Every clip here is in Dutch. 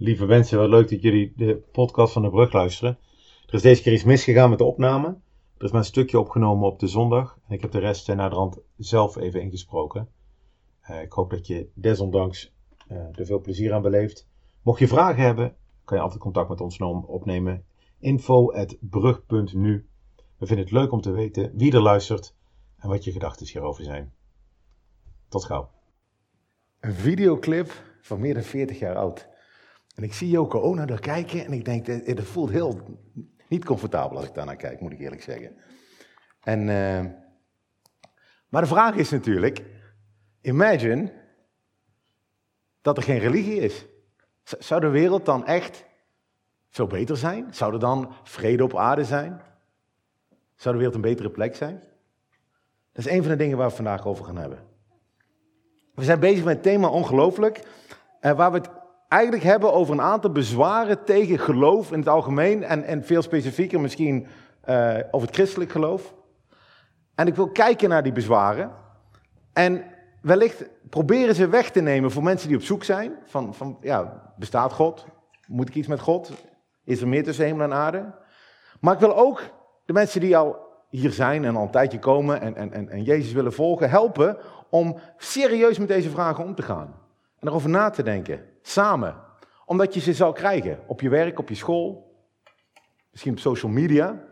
Lieve mensen, wat leuk dat jullie de podcast van de brug luisteren. Er is deze keer iets misgegaan met de opname. Er is maar een stukje opgenomen op de zondag. En ik heb de rest naar de rand zelf even ingesproken. Uh, ik hoop dat je desondanks uh, er veel plezier aan beleeft. Mocht je vragen hebben, kan je altijd contact met ons opnemen. info.brug.nu We vinden het leuk om te weten wie er luistert en wat je gedachten hierover zijn. Tot gauw. Een videoclip van meer dan 40 jaar oud. En ik zie Joko Ono daar kijken en ik denk, het voelt heel niet comfortabel als ik daarnaar kijk, moet ik eerlijk zeggen. En, uh, maar de vraag is natuurlijk, imagine dat er geen religie is. Zou de wereld dan echt veel beter zijn? Zou er dan vrede op aarde zijn? Zou de wereld een betere plek zijn? Dat is een van de dingen waar we vandaag over gaan hebben. We zijn bezig met het thema ongelooflijk, waar we het eigenlijk hebben over een aantal bezwaren tegen geloof in het algemeen en, en veel specifieker misschien uh, over het christelijk geloof. En ik wil kijken naar die bezwaren en wellicht proberen ze weg te nemen voor mensen die op zoek zijn van, van ja, bestaat God? Moet ik iets met God? Is er meer tussen hemel en aarde? Maar ik wil ook de mensen die al hier zijn en al een tijdje komen en, en, en, en Jezus willen volgen, helpen om serieus met deze vragen om te gaan. En erover na te denken, samen. Omdat je ze zal krijgen op je werk, op je school, misschien op social media.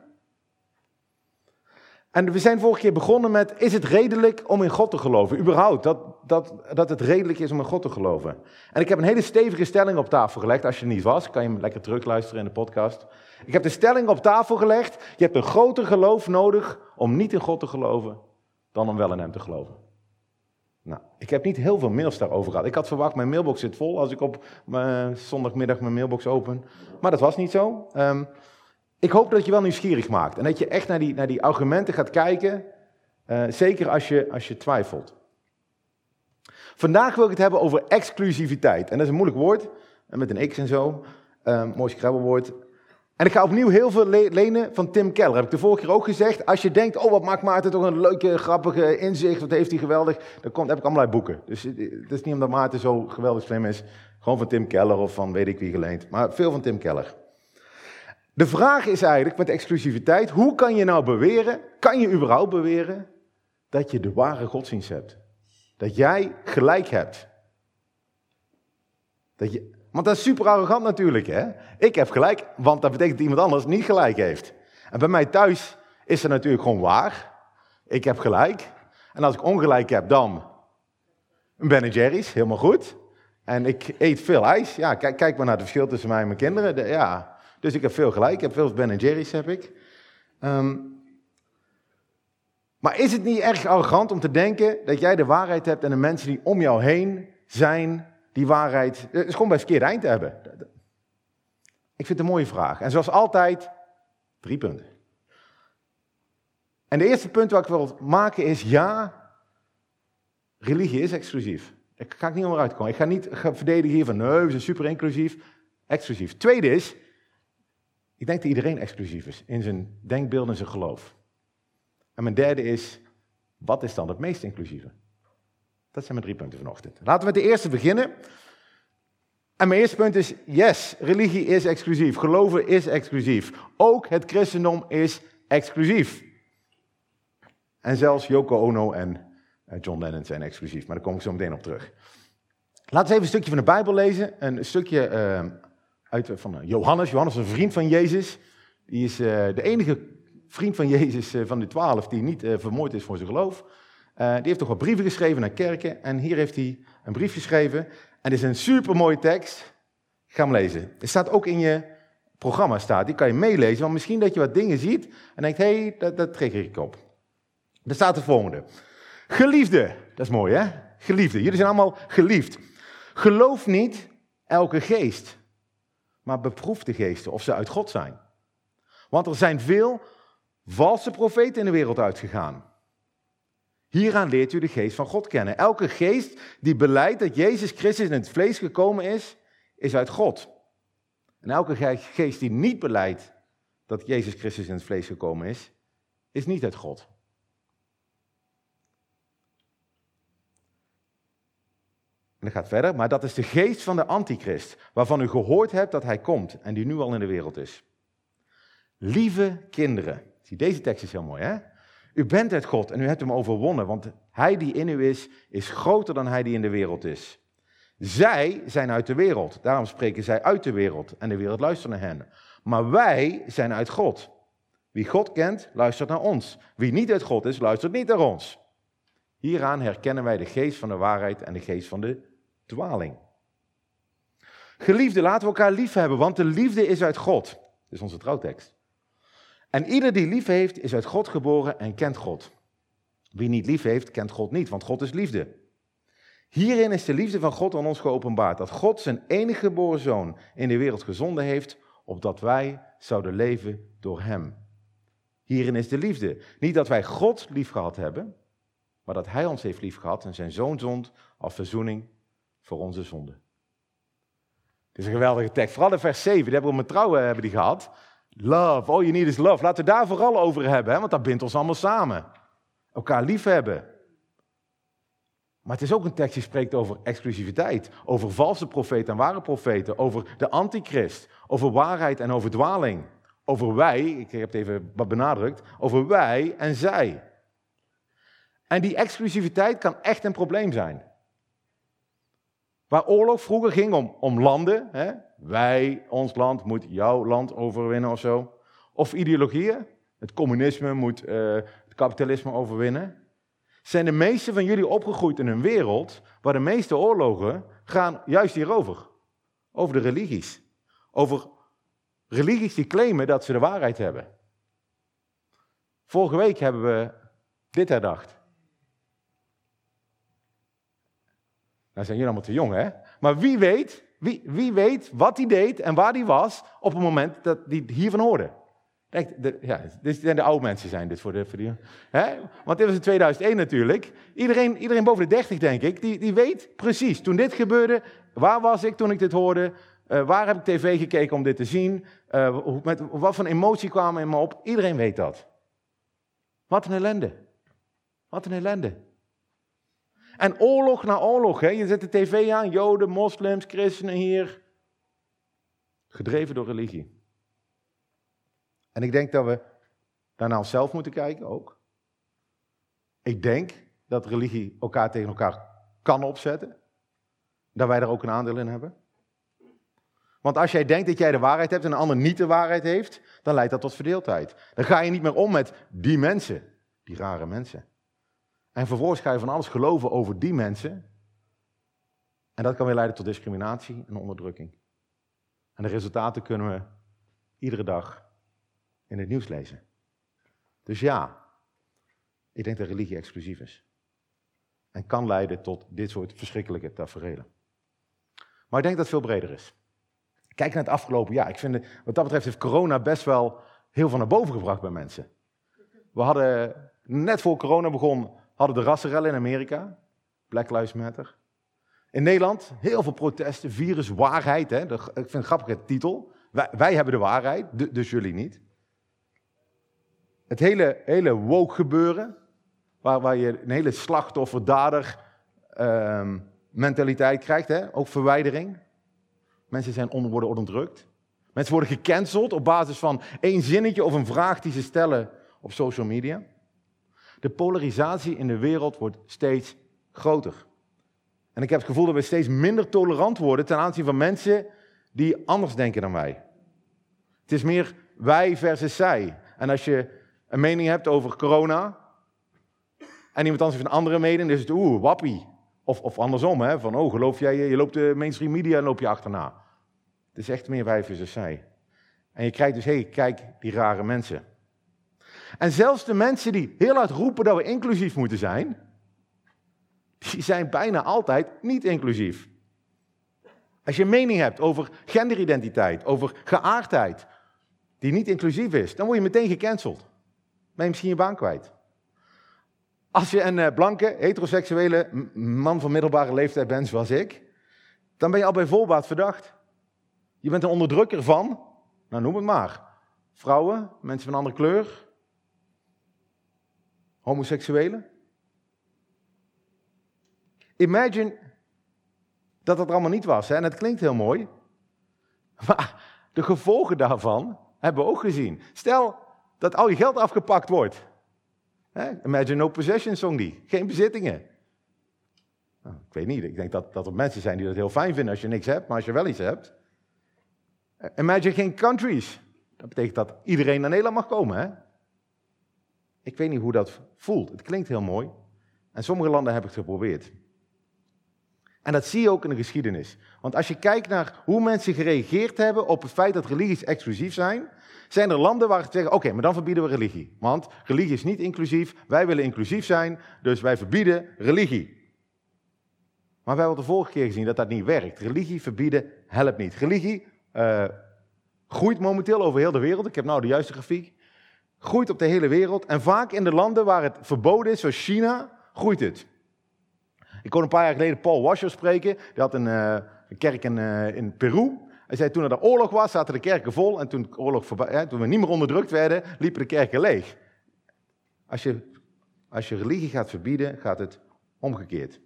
En we zijn vorige keer begonnen met, is het redelijk om in God te geloven? Überhaupt, dat, dat, dat het redelijk is om in God te geloven. En ik heb een hele stevige stelling op tafel gelegd. Als je er niet was, kan je hem lekker terugluisteren in de podcast. Ik heb de stelling op tafel gelegd, je hebt een groter geloof nodig om niet in God te geloven, dan om wel in hem te geloven. Nou, ik heb niet heel veel mails daarover gehad. Ik had verwacht, mijn mailbox zit vol als ik op mijn zondagmiddag mijn mailbox open. Maar dat was niet zo. Um, ik hoop dat je wel nieuwsgierig maakt. En dat je echt naar die, naar die argumenten gaat kijken. Uh, zeker als je, als je twijfelt. Vandaag wil ik het hebben over exclusiviteit. En dat is een moeilijk woord. Met een x en zo. Um, mooi scrabblewoord. En ik ga opnieuw heel veel lenen van Tim Keller. Heb ik de vorige keer ook gezegd. Als je denkt, oh wat maakt Maarten toch een leuke, grappige inzicht. Wat heeft hij geweldig. Dan komt, heb ik allemaal boeken. Dus het is niet omdat Maarten zo geweldig slim is. Gewoon van Tim Keller of van weet ik wie geleend. Maar veel van Tim Keller. De vraag is eigenlijk met exclusiviteit. Hoe kan je nou beweren, kan je überhaupt beweren, dat je de ware godsdienst hebt? Dat jij gelijk hebt. Dat je, want dat is super arrogant natuurlijk, hè? Ik heb gelijk, want dat betekent dat iemand anders niet gelijk heeft. En bij mij thuis is het natuurlijk gewoon waar. Ik heb gelijk. En als ik ongelijk heb, dan Ben Jerry's, helemaal goed. En ik eet veel ijs. Ja, kijk, kijk maar naar het verschil tussen mij en mijn kinderen. ja. Dus ik heb veel gelijk. Ik heb veel Ben Jerry's, heb ik. Um, maar is het niet erg arrogant om te denken dat jij de waarheid hebt en de mensen die om jou heen zijn, die waarheid. Het is gewoon bij het verkeerde eind te hebben. Ik vind het een mooie vraag. En zoals altijd, drie punten. En de eerste punt wat ik wil maken is: ja, religie is exclusief. Daar ga ik niet onderuit komen. Ik ga niet verdedigen hier van nee, we zijn super inclusief. Exclusief. Tweede is, ik denk dat iedereen exclusief is in zijn denkbeeld en zijn geloof. En mijn derde is, wat is dan het meest inclusieve? Dat zijn mijn drie punten vanochtend. Laten we met de eerste beginnen. En mijn eerste punt is, yes, religie is exclusief. Geloven is exclusief. Ook het christendom is exclusief. En zelfs Yoko Ono en eh, John Lennon zijn exclusief, maar daar kom ik zo meteen op terug. Laten we even een stukje van de Bijbel lezen. Een stukje uh, uit, van Johannes. Johannes is een vriend van Jezus. Die is de enige vriend van Jezus van de twaalf die niet vermoord is voor zijn geloof. Die heeft toch wat brieven geschreven naar kerken. En hier heeft hij een brief geschreven. En dit is een supermooie tekst. Ga hem lezen. Het staat ook in je programma, staat. die kan je meelezen. Want misschien dat je wat dingen ziet en denkt, hé, hey, dat, dat trigger ik op. Er staat de volgende. Geliefde, dat is mooi hè? Geliefde, jullie zijn allemaal geliefd. Geloof niet elke geest, maar beproef de geesten of ze uit God zijn. Want er zijn veel valse profeten in de wereld uitgegaan. Hieraan leert u de geest van God kennen. Elke geest die beleidt dat Jezus Christus in het vlees gekomen is, is uit God. En elke geest die niet beleidt dat Jezus Christus in het vlees gekomen is, is niet uit God. dat gaat verder, maar dat is de geest van de antichrist, waarvan u gehoord hebt dat hij komt en die nu al in de wereld is. Lieve kinderen, zie deze tekst is heel mooi hè? U bent het God en u hebt hem overwonnen, want hij die in u is, is groter dan hij die in de wereld is. Zij zijn uit de wereld, daarom spreken zij uit de wereld en de wereld luistert naar hen. Maar wij zijn uit God. Wie God kent, luistert naar ons. Wie niet uit God is, luistert niet naar ons. Hieraan herkennen wij de geest van de waarheid en de geest van de dwaling. Geliefde, laten we elkaar lief hebben, want de liefde is uit God. Dat is onze trouwtekst. En ieder die lief heeft, is uit God geboren en kent God. Wie niet lief heeft, kent God niet, want God is liefde. Hierin is de liefde van God aan ons geopenbaard, dat God zijn enige geboren zoon in de wereld gezonden heeft, opdat wij zouden leven door hem. Hierin is de liefde. Niet dat wij God lief gehad hebben, maar dat hij ons heeft lief gehad en zijn zoon zond als verzoening voor onze zonde. Het is een geweldige tekst. Vooral in vers 7, die hebben we met trouwen hebben die gehad. Love, all you need is love. Laten we daar vooral over hebben, hè, want dat bindt ons allemaal samen. Elkaar lief hebben. Maar het is ook een tekst die spreekt over exclusiviteit, over valse profeten en ware profeten, over de antichrist, over waarheid en over dwaling, over wij, ik heb het even wat benadrukt, over wij en zij. En die exclusiviteit kan echt een probleem zijn. Waar oorlog vroeger ging om, om landen, hè? wij, ons land, moet jouw land overwinnen of zo. Of ideologieën, het communisme moet uh, het kapitalisme overwinnen. Zijn de meeste van jullie opgegroeid in een wereld waar de meeste oorlogen gaan juist hierover. Over de religies. Over religies die claimen dat ze de waarheid hebben. Vorige week hebben we dit herdacht. Nou zijn jullie allemaal te jong, hè? Maar wie weet, wie, wie weet wat hij deed en waar hij was op het moment dat hij hiervan hoorde. Kijk, de, ja, dit zijn de oude mensen zijn dit voor de... Voor die, hè? Want dit was in 2001 natuurlijk. Iedereen, iedereen boven de 30, denk ik, die, die weet precies. Toen dit gebeurde, waar was ik toen ik dit hoorde? Uh, waar heb ik tv gekeken om dit te zien? Uh, met, wat voor emotie kwamen in me op? Iedereen weet dat. Wat een ellende. Wat een ellende. En oorlog na oorlog. Hè? Je zet de tv aan, joden, moslims, christenen hier. Gedreven door religie. En ik denk dat we daar naar onszelf moeten kijken ook. Ik denk dat religie elkaar tegen elkaar kan opzetten. Dat wij er ook een aandeel in hebben. Want als jij denkt dat jij de waarheid hebt en een ander niet de waarheid heeft, dan leidt dat tot verdeeldheid. Dan ga je niet meer om met die mensen, die rare mensen. En vervolgens ga je van alles geloven over die mensen. En dat kan weer leiden tot discriminatie en onderdrukking. En de resultaten kunnen we iedere dag in het nieuws lezen. Dus ja, ik denk dat religie exclusief is. En kan leiden tot dit soort verschrikkelijke taferelen. Maar ik denk dat het veel breder is. Kijk naar het afgelopen jaar. Ik vind, wat dat betreft heeft corona best wel heel veel naar boven gebracht bij mensen. We hadden, net voor corona begon, hadden de rassenrellen in Amerika. Black Lives Matter. In Nederland heel veel protesten, viruswaarheid. Hè? Ik vind het een grappige titel. Wij, wij hebben de waarheid, dus jullie niet. Het hele, hele woke gebeuren, waar, waar je een hele slachtoffer-dader ehm, mentaliteit krijgt, hè? ook verwijdering. Mensen zijn onder, worden onderdrukt. Mensen worden gecanceld op basis van één zinnetje of een vraag die ze stellen op social media. De polarisatie in de wereld wordt steeds groter. En ik heb het gevoel dat we steeds minder tolerant worden ten aanzien van mensen die anders denken dan wij. Het is meer wij versus zij. En als je een mening hebt over corona en iemand anders heeft een andere mening, dan is het oeh, wappie. Of, of andersom, hè, van oh, geloof jij, je loopt de mainstream media en loop je achterna. Het is echt meer wij versus zij. En je krijgt dus, hé, hey, kijk, die rare mensen. En zelfs de mensen die heel hard roepen dat we inclusief moeten zijn, die zijn bijna altijd niet inclusief. Als je een mening hebt over genderidentiteit, over geaardheid, die niet inclusief is, dan word je meteen gecanceld. Ben je misschien je baan kwijt. Als je een eh, blanke, heteroseksuele man van middelbare leeftijd bent, zoals ik, dan ben je al bij volbaat verdacht. Je bent een onderdrukker van, nou noem het maar, vrouwen, mensen van andere kleur, homoseksuelen. Imagine dat dat allemaal niet was. Hè? En het klinkt heel mooi. Maar de gevolgen daarvan hebben we ook gezien. Stel dat al je geld afgepakt wordt. Imagine no possession song die. Geen bezittingen. Nou, ik weet niet, ik denk dat, dat er mensen zijn die dat heel fijn vinden als je niks hebt, maar als je wel iets hebt. Imagine geen countries. Dat betekent dat iedereen naar Nederland mag komen. Hè? Ik weet niet hoe dat voelt. Het klinkt heel mooi. En sommige landen hebben het geprobeerd. En dat zie je ook in de geschiedenis. Want als je kijkt naar hoe mensen gereageerd hebben op het feit dat religies exclusief zijn, zijn er landen waar ze zeggen: oké, maar dan verbieden we religie. Want religie is niet inclusief, wij willen inclusief zijn, dus wij verbieden religie. Maar we hebben de vorige keer gezien dat dat niet werkt. Religie verbieden helpt niet. Religie uh, groeit momenteel over heel de wereld. Ik heb nou de juiste grafiek. Groeit op de hele wereld. En vaak in de landen waar het verboden is, zoals China, groeit het. Ik kon een paar jaar geleden Paul Washer spreken. Die had een, uh, een kerk in, uh, in Peru. Hij zei, toen er oorlog was, zaten de kerken vol. En toen, oorlog voorbij, toen we niet meer onderdrukt werden, liepen de kerken leeg. Als je, als je religie gaat verbieden, gaat het omgekeerd.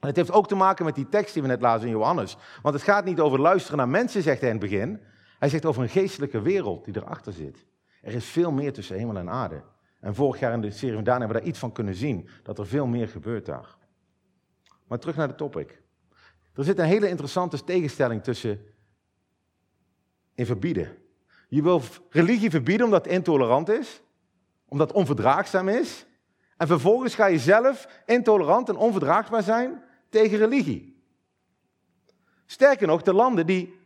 En het heeft ook te maken met die tekst die we net lazen in Johannes. Want het gaat niet over luisteren naar mensen, zegt hij in het begin. Hij zegt over een geestelijke wereld die erachter zit. Er is veel meer tussen hemel en aarde. En vorig jaar in de serie van Daan hebben we daar iets van kunnen zien. Dat er veel meer gebeurt daar. Maar terug naar de topic. Er zit een hele interessante tegenstelling tussen in verbieden. Je wil religie verbieden omdat het intolerant is, omdat het onverdraagzaam is. En vervolgens ga je zelf intolerant en onverdraagbaar zijn tegen religie. Sterker nog, de landen die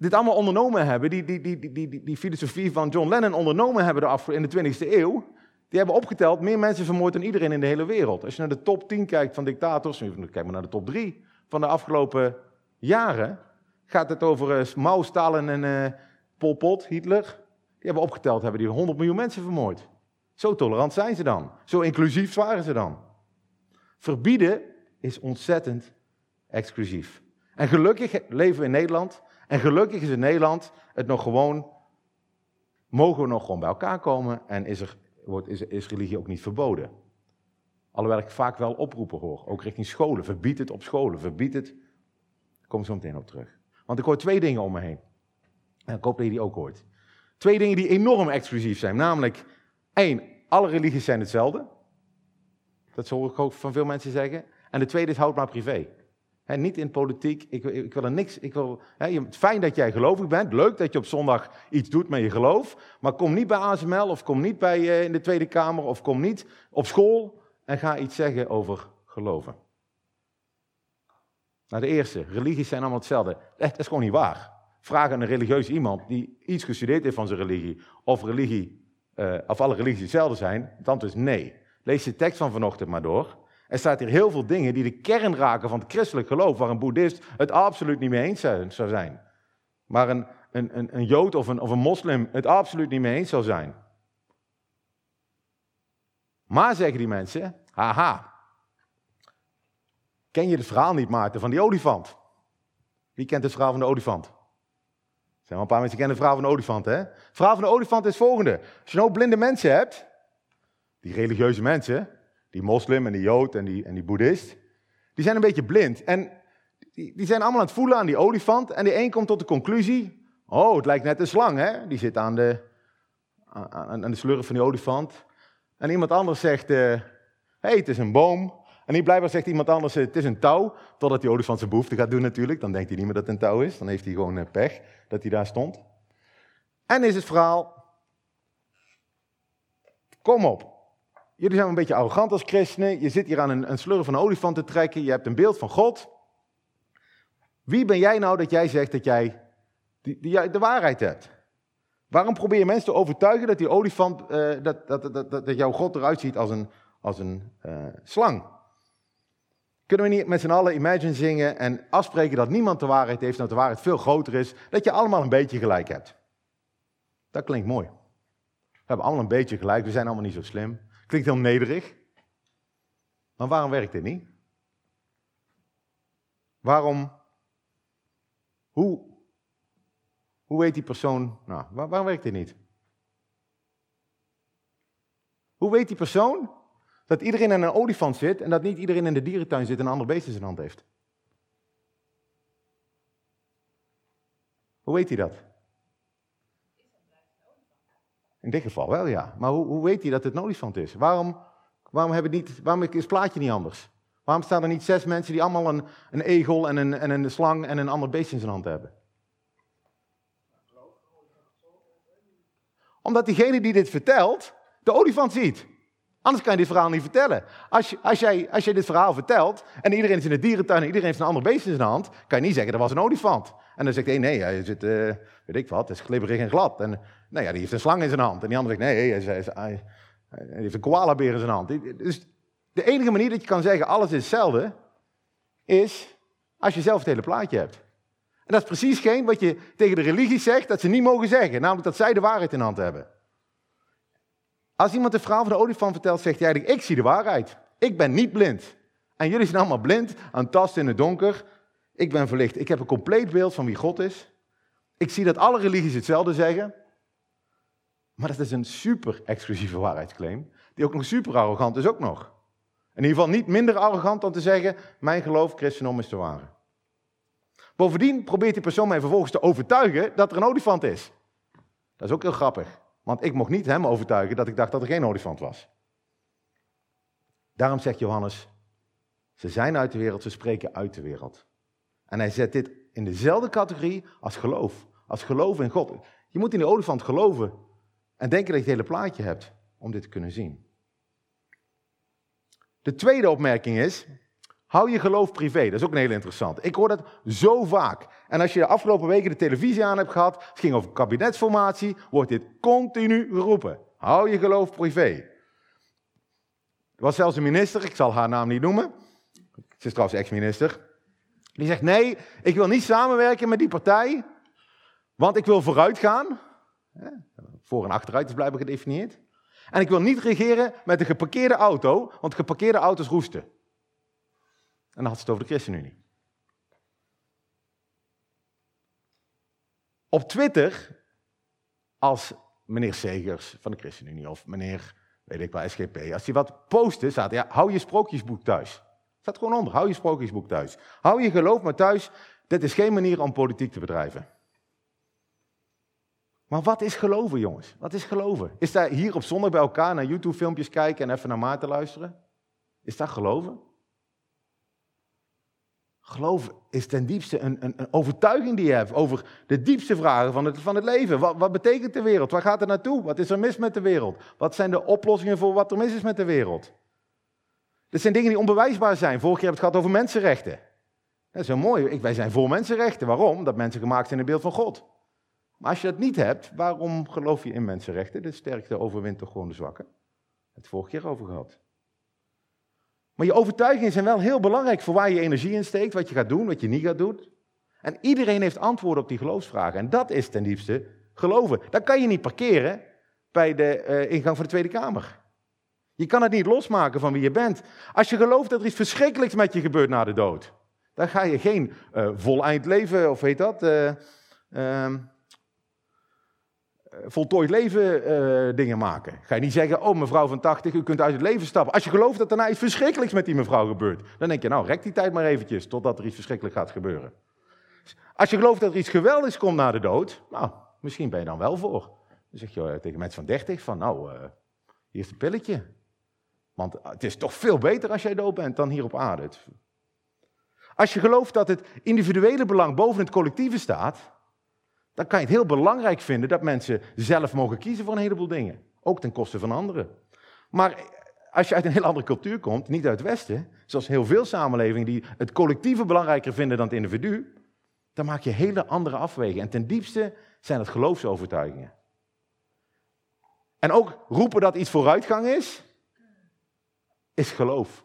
dit allemaal ondernomen hebben, die, die, die, die, die, filosofie van John Lennon ondernomen hebben in de 20e eeuw, die hebben opgeteld meer mensen vermoord dan iedereen in de hele wereld. Als je naar de top 10 kijkt van dictators, kijk maar naar de top 3 van de afgelopen jaren, gaat het over uh, Mao, Stalin en uh, Pol Pot, Hitler. Die hebben opgeteld, hebben die 100 miljoen mensen vermoord. Zo tolerant zijn ze dan. Zo inclusief waren ze dan. Verbieden is ontzettend exclusief. En gelukkig leven we in Nederland. En gelukkig is in Nederland het nog gewoon. Mogen we nog gewoon bij elkaar komen en is, er, wordt, is, is religie ook niet verboden. Alhoewel ik vaak wel oproepen hoor, ook richting scholen. Verbied het op scholen, verbied het. Ik kom zo meteen op terug. Want ik hoor twee dingen om me heen. En ik hoop dat je die ook hoort. Twee dingen die enorm exclusief zijn. Namelijk, één, alle religies zijn hetzelfde. Dat hoor ik ook van veel mensen zeggen. En de tweede is, houd maar privé. Niet in politiek. Ik, ik, wil er niks. Ik wil, fijn dat jij gelovig bent. Leuk dat je op zondag iets doet met je geloof. Maar kom niet bij ASML of kom niet bij, uh, in de Tweede Kamer of kom niet op school en ga iets zeggen over geloven. Nou, de eerste, religies zijn allemaal hetzelfde. Dat is gewoon niet waar. Vraag aan een religieus iemand die iets gestudeerd heeft van zijn religie, of, religie, uh, of alle religies hetzelfde zijn. Het antwoord is nee. Lees de tekst van vanochtend maar door. Er staat hier heel veel dingen die de kern raken van het christelijk geloof, waar een boeddhist het absoluut niet mee eens zou zijn. Maar een, een, een, een jood of een, of een moslim het absoluut niet mee eens zou zijn. Maar zeggen die mensen, haha, ken je het verhaal niet Maarten van die olifant? Wie kent het verhaal van de olifant? Er zijn wel een paar mensen die kennen het verhaal van de olifant, hè? Het verhaal van de olifant is het volgende. Als je nou blinde mensen hebt, die religieuze mensen, die moslim en die jood en die, en die boeddhist, die zijn een beetje blind. En die, die zijn allemaal aan het voelen aan die olifant. En die een komt tot de conclusie, oh, het lijkt net een slang, hè? Die zit aan de, aan, aan de slurf van die olifant. En iemand anders zegt, hé, uh, hey, het is een boom. En niet blijkbaar zegt iemand anders, het is een touw. Totdat die olifant zijn behoefte gaat doen natuurlijk. Dan denkt hij niet meer dat het een touw is. Dan heeft hij gewoon eh, pech dat hij daar stond. En is het verhaal, kom op. Jullie zijn een beetje arrogant als christenen. Je zit hier aan een, een slurf van een olifant te trekken. Je hebt een beeld van God. Wie ben jij nou dat jij zegt dat jij die, die, de waarheid hebt? Waarom probeer je mensen te overtuigen dat die olifant, uh, dat, dat, dat, dat, jouw God eruit ziet als een, als een uh, slang? Kunnen we niet met z'n allen Imagine zingen en afspreken dat niemand de waarheid heeft, dat de waarheid veel groter is, dat je allemaal een beetje gelijk hebt? Dat klinkt mooi. We hebben allemaal een beetje gelijk, we zijn allemaal niet zo slim. Klinkt heel nederig. Maar waarom werkt dit niet? Waarom? Hoe? Hoe weet die persoon? Nou, waarom werkt dit niet? Hoe weet die persoon dat iedereen in een olifant zit en dat niet iedereen in de dierentuin zit en een ander beest in zijn hand heeft? Hoe weet hij dat? In dit geval wel, ja. Maar hoe, hoe weet hij dat het een olifant is? Waarom, waarom, hebben niet, waarom is het plaatje niet anders? Waarom staan er niet zes mensen die allemaal een, een egel en een, en een slang en een ander beest in zijn hand hebben? Omdat diegene die dit vertelt, de olifant ziet. Anders kan je dit verhaal niet vertellen. Als, je, als, jij, als je dit verhaal vertelt en iedereen is in de dierentuin en iedereen heeft een ander beest in zijn hand, kan je niet zeggen dat was een olifant. En dan zegt een, nee, hij zit, uh, weet ik wat, is glibberig en glad. En nee, ja, die heeft een slang in zijn hand. En die ander zegt, nee, hij, hij heeft een koalabeer in zijn hand. Dus de enige manier dat je kan zeggen alles is hetzelfde, is als je zelf het hele plaatje hebt. En dat is precies geen wat je tegen de religie zegt dat ze niet mogen zeggen. Namelijk dat zij de waarheid in hand hebben. Als iemand het verhaal van de olifant vertelt, zegt hij eigenlijk, ik zie de waarheid. Ik ben niet blind. En jullie zijn allemaal blind, aan tasten in het donker. Ik ben verlicht. Ik heb een compleet beeld van wie God is. Ik zie dat alle religies hetzelfde zeggen. Maar dat is een super exclusieve waarheidsclaim, die ook nog super arrogant is ook nog. In ieder geval niet minder arrogant dan te zeggen, mijn geloof, christendom is de ware. Bovendien probeert die persoon mij vervolgens te overtuigen dat er een olifant is. Dat is ook heel grappig. Want ik mocht niet hem overtuigen dat ik dacht dat er geen olifant was. Daarom zegt Johannes, ze zijn uit de wereld, ze spreken uit de wereld. En hij zet dit in dezelfde categorie als geloof. Als geloof in God. Je moet in die olifant geloven en denken dat je het hele plaatje hebt om dit te kunnen zien. De tweede opmerking is, hou je geloof privé. Dat is ook een hele interessante. Ik hoor dat zo vaak. En als je de afgelopen weken de televisie aan hebt gehad, het ging over kabinetsformatie, wordt dit continu geroepen. Hou je geloof privé. Er was zelfs een minister, ik zal haar naam niet noemen. Ze is trouwens ex-minister. Die zegt, nee, ik wil niet samenwerken met die partij, want ik wil vooruit gaan. Voor en achteruit is blijkbaar gedefinieerd. En ik wil niet regeren met een geparkeerde auto, want geparkeerde auto's roesten. En dan had ze het over de ChristenUnie. Op Twitter, als meneer Segers van de ChristenUnie of meneer, weet ik wel, SGP, als hij wat postte, staat ja, hou je sprookjesboek thuis. Staat gewoon onder, hou je sprookjesboek thuis. Hou je geloof maar thuis, dit is geen manier om politiek te bedrijven. Maar wat is geloven, jongens? Wat is geloven? Is daar hier op zondag bij elkaar naar YouTube-filmpjes kijken en even naar Maarten luisteren? Is dat geloven? Geloof is ten diepste een, een, een, overtuiging die je hebt over de diepste vragen van het, van het leven. Wat, wat betekent de wereld? Waar gaat het naartoe? Wat is er mis met de wereld? Wat zijn de oplossingen voor wat er mis is met de wereld? Dit zijn dingen die onbewijsbaar zijn. Vorig jaar heb ik het gehad over mensenrechten. Dat is heel mooi. Wij zijn voor mensenrechten. Waarom? Dat mensen gemaakt zijn in het beeld van God. Maar als je dat niet hebt, waarom geloof je in mensenrechten? De sterkte overwint toch gewoon de zwakke? Het vorige keer over gehad. Maar je overtuigingen zijn wel heel belangrijk voor waar je energie in steekt, wat je gaat doen, wat je niet gaat doen. En iedereen heeft antwoorden op die geloofsvragen. En dat is ten diepste geloven. Dat kan je niet parkeren bij de uh, ingang van de Tweede Kamer. Je kan het niet losmaken van wie je bent. Als je gelooft dat er iets verschrikkelijks met je gebeurt na de dood, dan ga je geen uh, vol eind leven, of heet dat, uh, eh, voltooid leven uh, dingen maken. Ga je niet zeggen, oh mevrouw van 80, u kunt uit het leven stappen. Als je gelooft dat er nou iets verschrikkelijks met die mevrouw gebeurt, dan denk je, nou rek die tijd maar eventjes totdat er iets verschrikkelijks gaat gebeuren. Als je gelooft dat er iets geweldigs komt na de dood, nou, misschien ben je dan wel voor. Dan zeg je tegen mensen van 30 van, nou, hier is een pilletje. Want het is toch veel beter als jij dood bent dan hier op aarde. Als je gelooft dat het individuele belang boven het collectieve staat, dan kan je het heel belangrijk vinden dat mensen zelf mogen kiezen voor een heleboel dingen. Ook ten koste van anderen. Maar als je uit een heel andere cultuur komt, niet uit het Westen, zoals heel veel samenlevingen die het collectieve belangrijker vinden dan het individu, dan maak je hele andere afwegingen. En ten diepste zijn het geloofsovertuigingen. En ook roepen dat iets vooruitgang is, is geloof.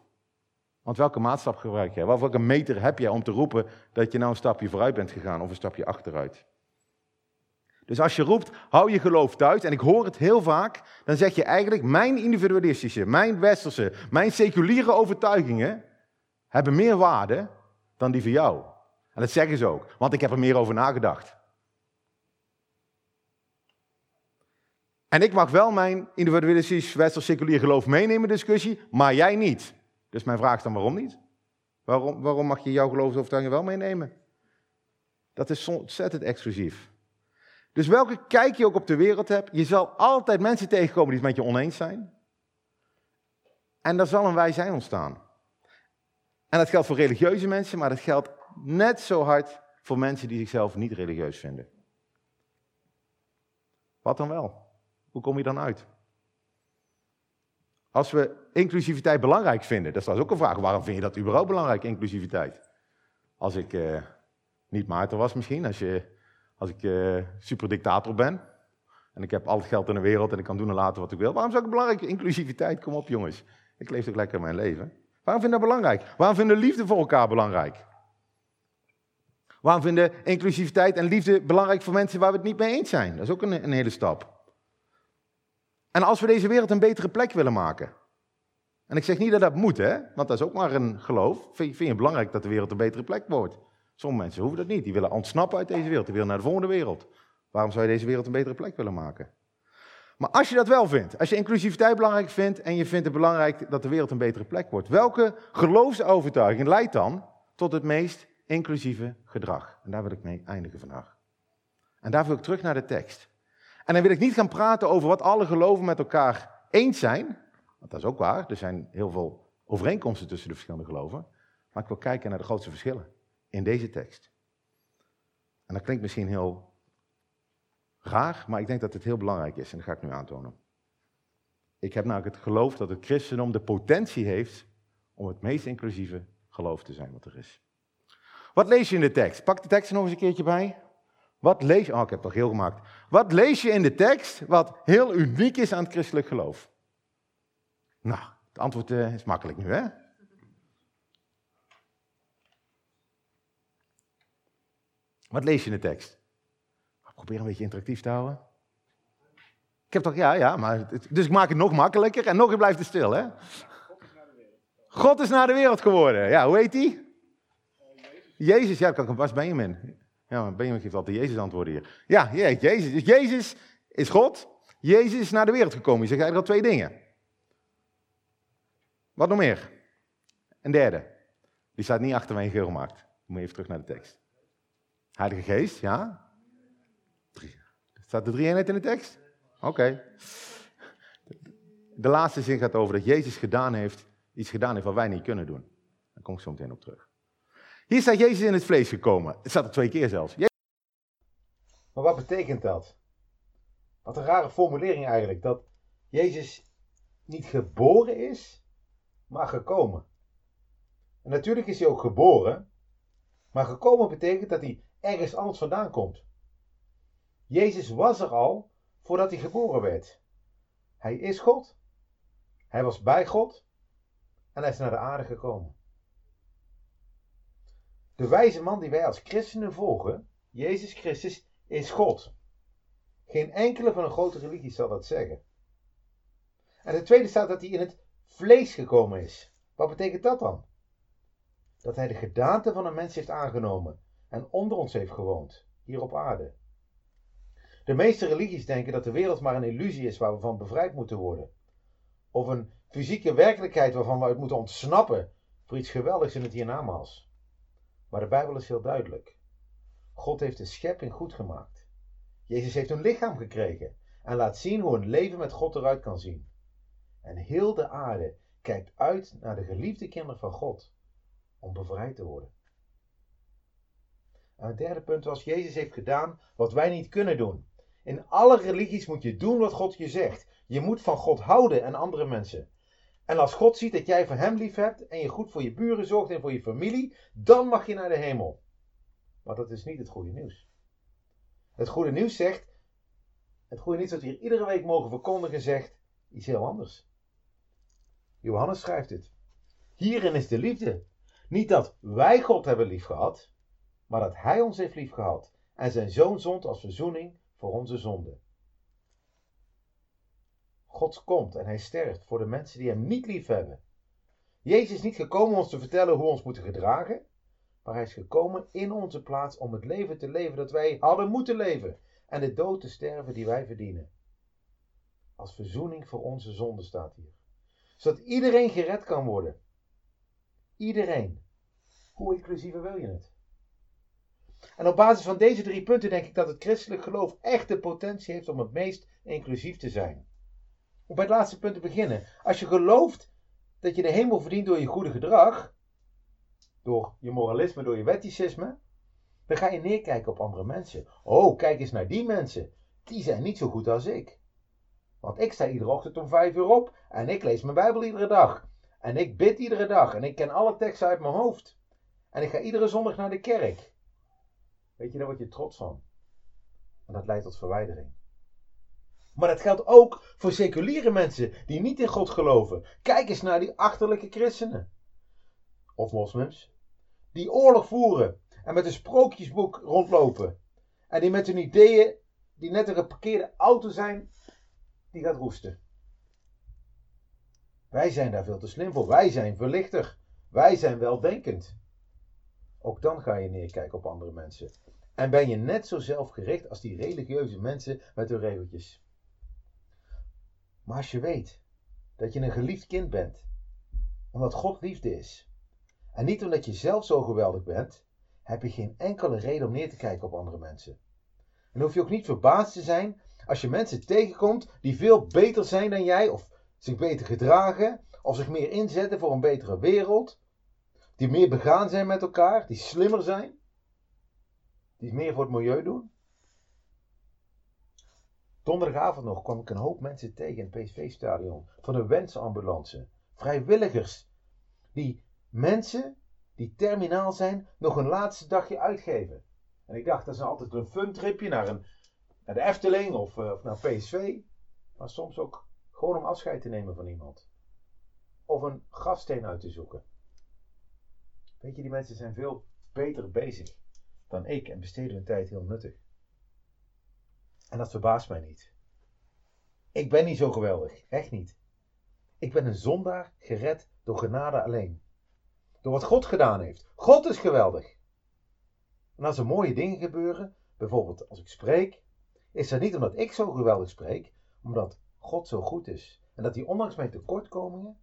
Want welke maatstap gebruik jij? Welke meter heb jij om te roepen dat je nou een stapje vooruit bent gegaan of een stapje achteruit? Dus als je roept, hou je geloof thuis, en ik hoor het heel vaak, dan zeg je eigenlijk, mijn individualistische, mijn westerse, mijn seculiere overtuigingen hebben meer waarde dan die van jou. En dat zeggen ze ook, want ik heb er meer over nagedacht. En ik mag wel mijn individualistisch, westers, seculier geloof meenemen discussie, maar jij niet. Dus mijn vraag is dan waarom niet? Waarom, waarom mag je jouw geloofsovertuiging wel meenemen? Dat is ontzettend exclusief. Dus welke kijk je ook op de wereld hebt, je zal altijd mensen tegenkomen die het met je oneens zijn. En er zal een wij zijn ontstaan. En dat geldt voor religieuze mensen, maar dat geldt net zo hard voor mensen die zichzelf niet religieus vinden. Wat dan wel? Hoe kom je dan uit? Als we inclusiviteit belangrijk vinden, dat is ook een vraag. Waarom vind je dat überhaupt belangrijk, inclusiviteit? Als ik uh, niet Maarten was misschien, als, je, als ik uh, superdictator ben en ik heb al het geld in de wereld en ik kan doen en laten wat ik wil. Waarom zou ik belangrijk? Inclusiviteit, kom op jongens. Ik leef toch lekker mijn leven. Waarom vind je dat belangrijk? Waarom vinden liefde voor elkaar belangrijk? Waarom vinden inclusiviteit en liefde belangrijk voor mensen waar we het niet mee eens zijn? Dat is ook een, een hele stap. En als we deze wereld een betere plek willen maken. En ik zeg niet dat dat moet, hè? want dat is ook maar een geloof. Vind, vind je belangrijk dat de wereld een betere plek wordt? Sommige mensen hoeven dat niet. Die willen ontsnappen uit deze wereld. Die willen naar de volgende wereld. Waarom zou je deze wereld een betere plek willen maken? Maar als je dat wel vindt, als je inclusiviteit belangrijk vindt en je vindt het belangrijk dat de wereld een betere plek wordt, welke geloofsovertuiging leidt dan tot het meest inclusieve gedrag? En daar wil ik mee eindigen vandaag. En daar wil ik terug naar de tekst. En dan wil ik niet gaan praten over wat alle geloven met elkaar eens zijn, want dat is ook waar, er zijn heel veel overeenkomsten tussen de verschillende geloven, maar ik wil kijken naar de grootste verschillen in deze tekst. En dat klinkt misschien heel raar, maar ik denk dat het heel belangrijk is en dat ga ik nu aantonen. Ik heb namelijk het geloof dat het christendom de potentie heeft om het meest inclusieve geloof te zijn wat er is. Wat lees je in de tekst? Pak de tekst er nog eens een keertje bij. Wat lees je? Oh, ik heb het al heel gemaakt. Wat lees je in de tekst wat heel uniek is aan het christelijk geloof? Nou, het antwoord uh, is makkelijk nu, hè? Wat lees je in de tekst? Probeer een beetje interactief te houden. Ik heb toch, ja, ja, maar, dus ik maak het nog makkelijker en nog blijft het stil, hè? God is naar de wereld geworden. Ja, hoe heet die? Jezus, ja, kan ik was Benjamin. Ja, Benjamin geeft altijd Jezus antwoorden hier. Ja, Jezus. Dus Jezus is God. Jezus is naar de wereld gekomen. Je zegt eigenlijk al twee dingen. Wat nog meer? Een derde. Die staat niet achter mijn geheel gemaakt. Moet even terug naar de tekst. Heilige Geest, ja. Staat de drie eenheid in de tekst? Oké. De laatste zin gaat over dat Jezus gedaan heeft, iets gedaan heeft wat wij niet kunnen doen. Daar kom ik zo meteen op terug. Hier staat Jezus in het vlees gekomen. Het staat er twee keer zelfs. Maar wat betekent dat? Wat een rare formulering eigenlijk. Dat Jezus niet geboren is, maar gekomen. En natuurlijk is hij ook geboren, maar gekomen betekent dat hij ergens anders vandaan komt. Jezus was er al voordat hij geboren werd. Hij is God. Hij was bij God. En hij is naar de aarde gekomen. De wijze man die wij als christenen volgen, Jezus Christus, is God. Geen enkele van een grote religie zal dat zeggen. En de tweede staat dat hij in het vlees gekomen is. Wat betekent dat dan? Dat hij de gedaante van een mens heeft aangenomen en onder ons heeft gewoond, hier op aarde. De meeste religies denken dat de wereld maar een illusie is waar we van bevrijd moeten worden. Of een fysieke werkelijkheid waarvan we uit moeten ontsnappen voor iets geweldigs in het hiernamaals. Maar de Bijbel is heel duidelijk. God heeft de schepping goed gemaakt. Jezus heeft een lichaam gekregen en laat zien hoe een leven met God eruit kan zien. En heel de aarde kijkt uit naar de geliefde kinderen van God om bevrijd te worden. En het derde punt was, Jezus heeft gedaan wat wij niet kunnen doen. In alle religies moet je doen wat God je zegt. Je moet van God houden en andere mensen. En als God ziet dat jij van Hem lief hebt en je goed voor je buren zorgt en voor je familie, dan mag je naar de hemel. Maar dat is niet het goede nieuws. Het goede nieuws zegt, het goede nieuws dat we hier iedere week mogen verkondigen zegt iets heel anders. Johannes schrijft het. Hierin is de liefde. Niet dat wij God hebben lief gehad, maar dat Hij ons heeft lief gehad en zijn zoon zond als verzoening voor onze zonde. God komt en hij sterft voor de mensen die hem niet lief hebben. Jezus is niet gekomen om ons te vertellen hoe we ons moeten gedragen, maar hij is gekomen in onze plaats om het leven te leven dat wij hadden moeten leven en de dood te sterven die wij verdienen. Als verzoening voor onze zonde staat hier. Zodat iedereen gered kan worden. Iedereen. Hoe inclusiever wil je het? En op basis van deze drie punten denk ik dat het christelijk geloof echt de potentie heeft om het meest inclusief te zijn. Om bij het laatste punt te beginnen. Als je gelooft dat je de hemel verdient door je goede gedrag, door je moralisme, door je wetticisme, dan ga je neerkijken op andere mensen. Oh, kijk eens naar die mensen. Die zijn niet zo goed als ik. Want ik sta iedere ochtend om vijf uur op en ik lees mijn Bijbel iedere dag. En ik bid iedere dag en ik ken alle teksten uit mijn hoofd. En ik ga iedere zondag naar de kerk. Weet je, daar word je trots van. En dat leidt tot verwijdering. Maar dat geldt ook voor seculiere mensen die niet in God geloven. Kijk eens naar die achterlijke christenen. Of moslims. Die oorlog voeren en met een sprookjesboek rondlopen. En die met hun ideeën, die net een geparkeerde auto zijn, die gaat roesten. Wij zijn daar veel te slim voor. Wij zijn verlichter. Wij zijn weldenkend. Ook dan ga je neerkijken op andere mensen. En ben je net zo zelfgericht als die religieuze mensen met hun regeltjes. Maar als je weet dat je een geliefd kind bent, omdat God liefde is, en niet omdat je zelf zo geweldig bent, heb je geen enkele reden om neer te kijken op andere mensen. En hoef je ook niet verbaasd te zijn als je mensen tegenkomt die veel beter zijn dan jij, of zich beter gedragen, of zich meer inzetten voor een betere wereld, die meer begaan zijn met elkaar, die slimmer zijn, die meer voor het milieu doen. Donderdagavond nog kwam ik een hoop mensen tegen in het PSV-stadion van een wensambulance. Vrijwilligers die mensen die terminaal zijn nog een laatste dagje uitgeven. En ik dacht, dat is altijd een fun tripje naar, een, naar de Efteling of, uh, of naar PSV. Maar soms ook gewoon om afscheid te nemen van iemand. Of een grafsteen uit te zoeken. Weet je, die mensen zijn veel beter bezig dan ik en besteden hun tijd heel nuttig. En dat verbaast mij niet. Ik ben niet zo geweldig, echt niet. Ik ben een zondaar gered door genade alleen. Door wat God gedaan heeft. God is geweldig. En als er mooie dingen gebeuren, bijvoorbeeld als ik spreek, is dat niet omdat ik zo geweldig spreek, omdat God zo goed is. En dat hij ondanks mijn tekortkomingen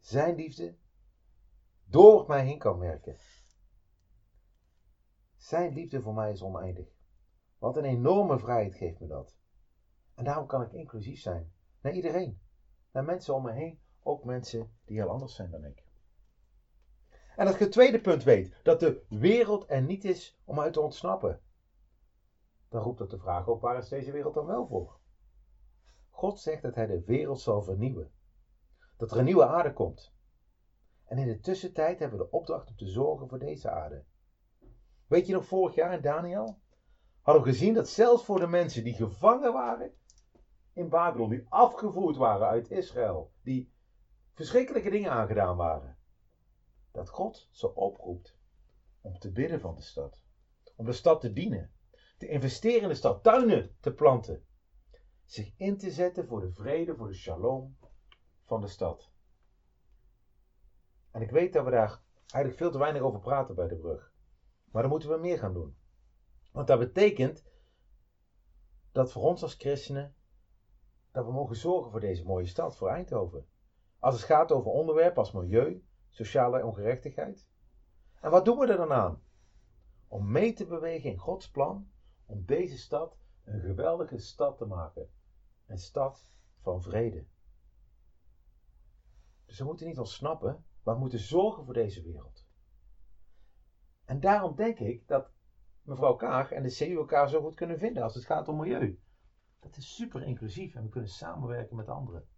zijn liefde door mij heen kan werken. Zijn liefde voor mij is oneindig. Wat een enorme vrijheid geeft me dat. En daarom kan ik inclusief zijn. Naar iedereen. Naar mensen om me heen. Ook mensen die heel anders zijn dan ik. En dat je het tweede punt weet. Dat de wereld er niet is om uit te ontsnappen. Dan roept dat de vraag op. Waar is deze wereld dan wel voor? God zegt dat hij de wereld zal vernieuwen. Dat er een nieuwe aarde komt. En in de tussentijd hebben we de opdracht om te zorgen voor deze aarde. Weet je nog vorig jaar in Daniel? Hadden we gezien dat zelfs voor de mensen die gevangen waren in Babylon, die afgevoerd waren uit Israël, die verschrikkelijke dingen aangedaan waren, dat God ze oproept om te bidden van de stad, om de stad te dienen, te investeren in de stad, tuinen te planten, zich in te zetten voor de vrede, voor de shalom van de stad. En ik weet dat we daar eigenlijk veel te weinig over praten bij de brug. Maar dan moeten we meer gaan doen. Want dat betekent dat voor ons als christenen, dat we mogen zorgen voor deze mooie stad, voor Eindhoven. Als het gaat over onderwerpen als milieu, sociale ongerechtigheid. En wat doen we er dan aan? Om mee te bewegen in Gods plan om deze stad een geweldige stad te maken. Een stad van vrede. Dus we moeten niet ontsnappen, we moeten zorgen voor deze wereld. En daarom denk ik dat mevrouw Kaag en de CU elkaar zo goed kunnen vinden als het gaat om milieu. Dat is super inclusief en we kunnen samenwerken met anderen.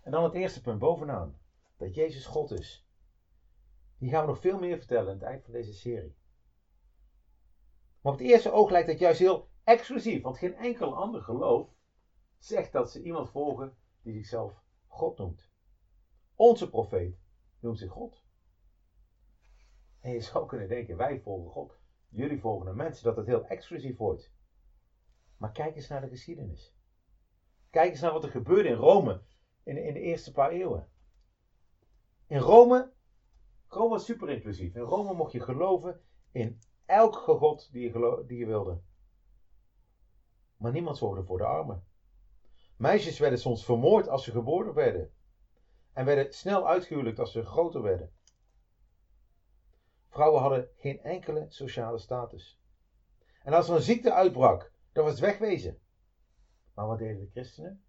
En dan het eerste punt bovenaan. Dat Jezus God is. Hier gaan we nog veel meer vertellen aan het eind van deze serie. Maar op het eerste oog lijkt het juist heel exclusief, want geen enkel ander geloof zegt dat ze iemand volgen die zichzelf God noemt. Onze profeet noemt zich God. En je zou kunnen denken, wij volgen God, jullie volgen een mens, dat het heel exclusief wordt. Maar kijk eens naar de geschiedenis. Kijk eens naar wat er gebeurde in Rome in, in de eerste paar eeuwen. In Rome, Rome was super inclusief. In Rome mocht je geloven in elk god die je, die je wilde. Maar niemand zorgde voor de armen. Meisjes werden soms vermoord als ze geboren werden. En werden snel uitgehuwelijkt als ze groter werden. Vrouwen hadden geen enkele sociale status. En als er een ziekte uitbrak, dan was het wegwezen. Maar wat deden de christenen?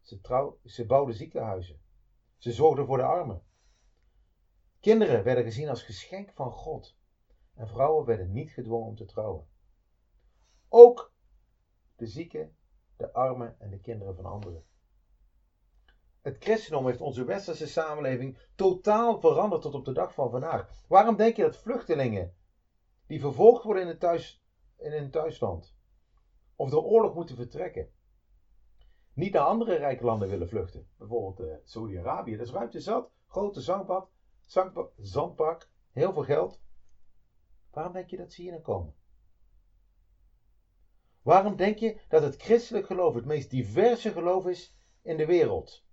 Ze, trouw, ze bouwden ziekenhuizen. Ze zorgden voor de armen. Kinderen werden gezien als geschenk van God. En vrouwen werden niet gedwongen om te trouwen. Ook de zieken, de armen en de kinderen van anderen. Het christendom heeft onze westerse samenleving totaal veranderd tot op de dag van vandaag. Waarom denk je dat vluchtelingen die vervolgd worden in, het thuis, in hun thuisland of door oorlog moeten vertrekken, niet naar andere rijke landen willen vluchten? Bijvoorbeeld uh, Saudi-Arabië, dat is ruimte zat, grote zandbak, heel veel geld. Waarom denk je dat ze hier naar komen? Waarom denk je dat het christelijk geloof het meest diverse geloof is in de wereld?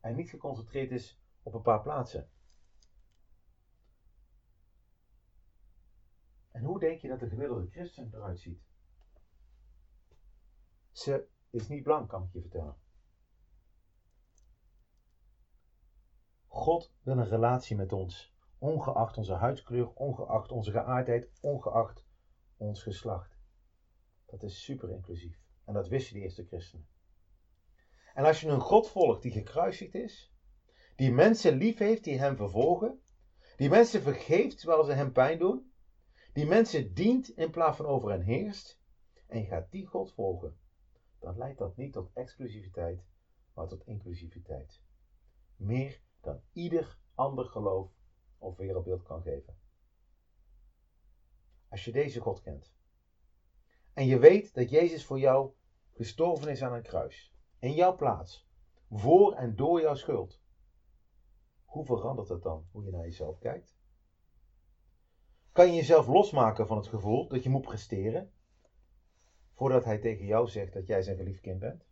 En niet geconcentreerd is op een paar plaatsen. En hoe denk je dat de gemiddelde christen eruit ziet? Ze is niet blank, kan ik je vertellen. God wil een relatie met ons, ongeacht onze huidskleur, ongeacht onze geaardheid, ongeacht ons geslacht. Dat is super inclusief. En dat wisten de eerste christenen. En als je een God volgt die gekruisigd is, die mensen lief heeft die hem vervolgen, die mensen vergeeft terwijl ze hem pijn doen, die mensen dient in plaats van over hen heerst, en je gaat die God volgen, dan leidt dat niet tot exclusiviteit, maar tot inclusiviteit. Meer dan ieder ander geloof of wereldbeeld kan geven. Als je deze God kent en je weet dat Jezus voor jou gestorven is aan een kruis, in jouw plaats, voor en door jouw schuld, hoe verandert het dan hoe je naar jezelf kijkt? Kan je jezelf losmaken van het gevoel dat je moet presteren voordat hij tegen jou zegt dat jij zijn geliefd kind bent?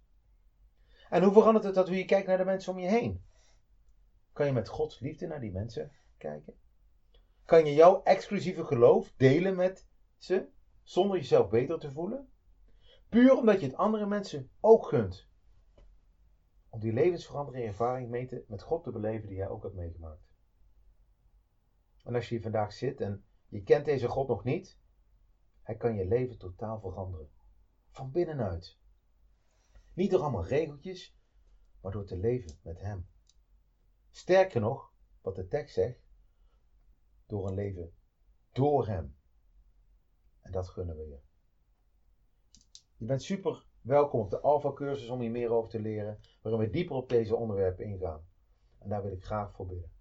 En hoe verandert het dat hoe je kijkt naar de mensen om je heen? Kan je met Gods liefde naar die mensen kijken? Kan je jouw exclusieve geloof delen met ze zonder jezelf beter te voelen? Puur omdat je het andere mensen ook gunt. Om die levensveranderende ervaring mee met God te beleven die jij ook hebt meegemaakt. En als je hier vandaag zit en je kent deze God nog niet, hij kan je leven totaal veranderen. Van binnenuit. Niet door allemaal regeltjes, maar door te leven met Hem. Sterker nog, wat de tekst zegt, door een leven door Hem. En dat gunnen we je. Je bent super welkom op de Alpha cursus om hier meer over te leren, waarin we dieper op deze onderwerpen ingaan. En daar wil ik graag voor bidden.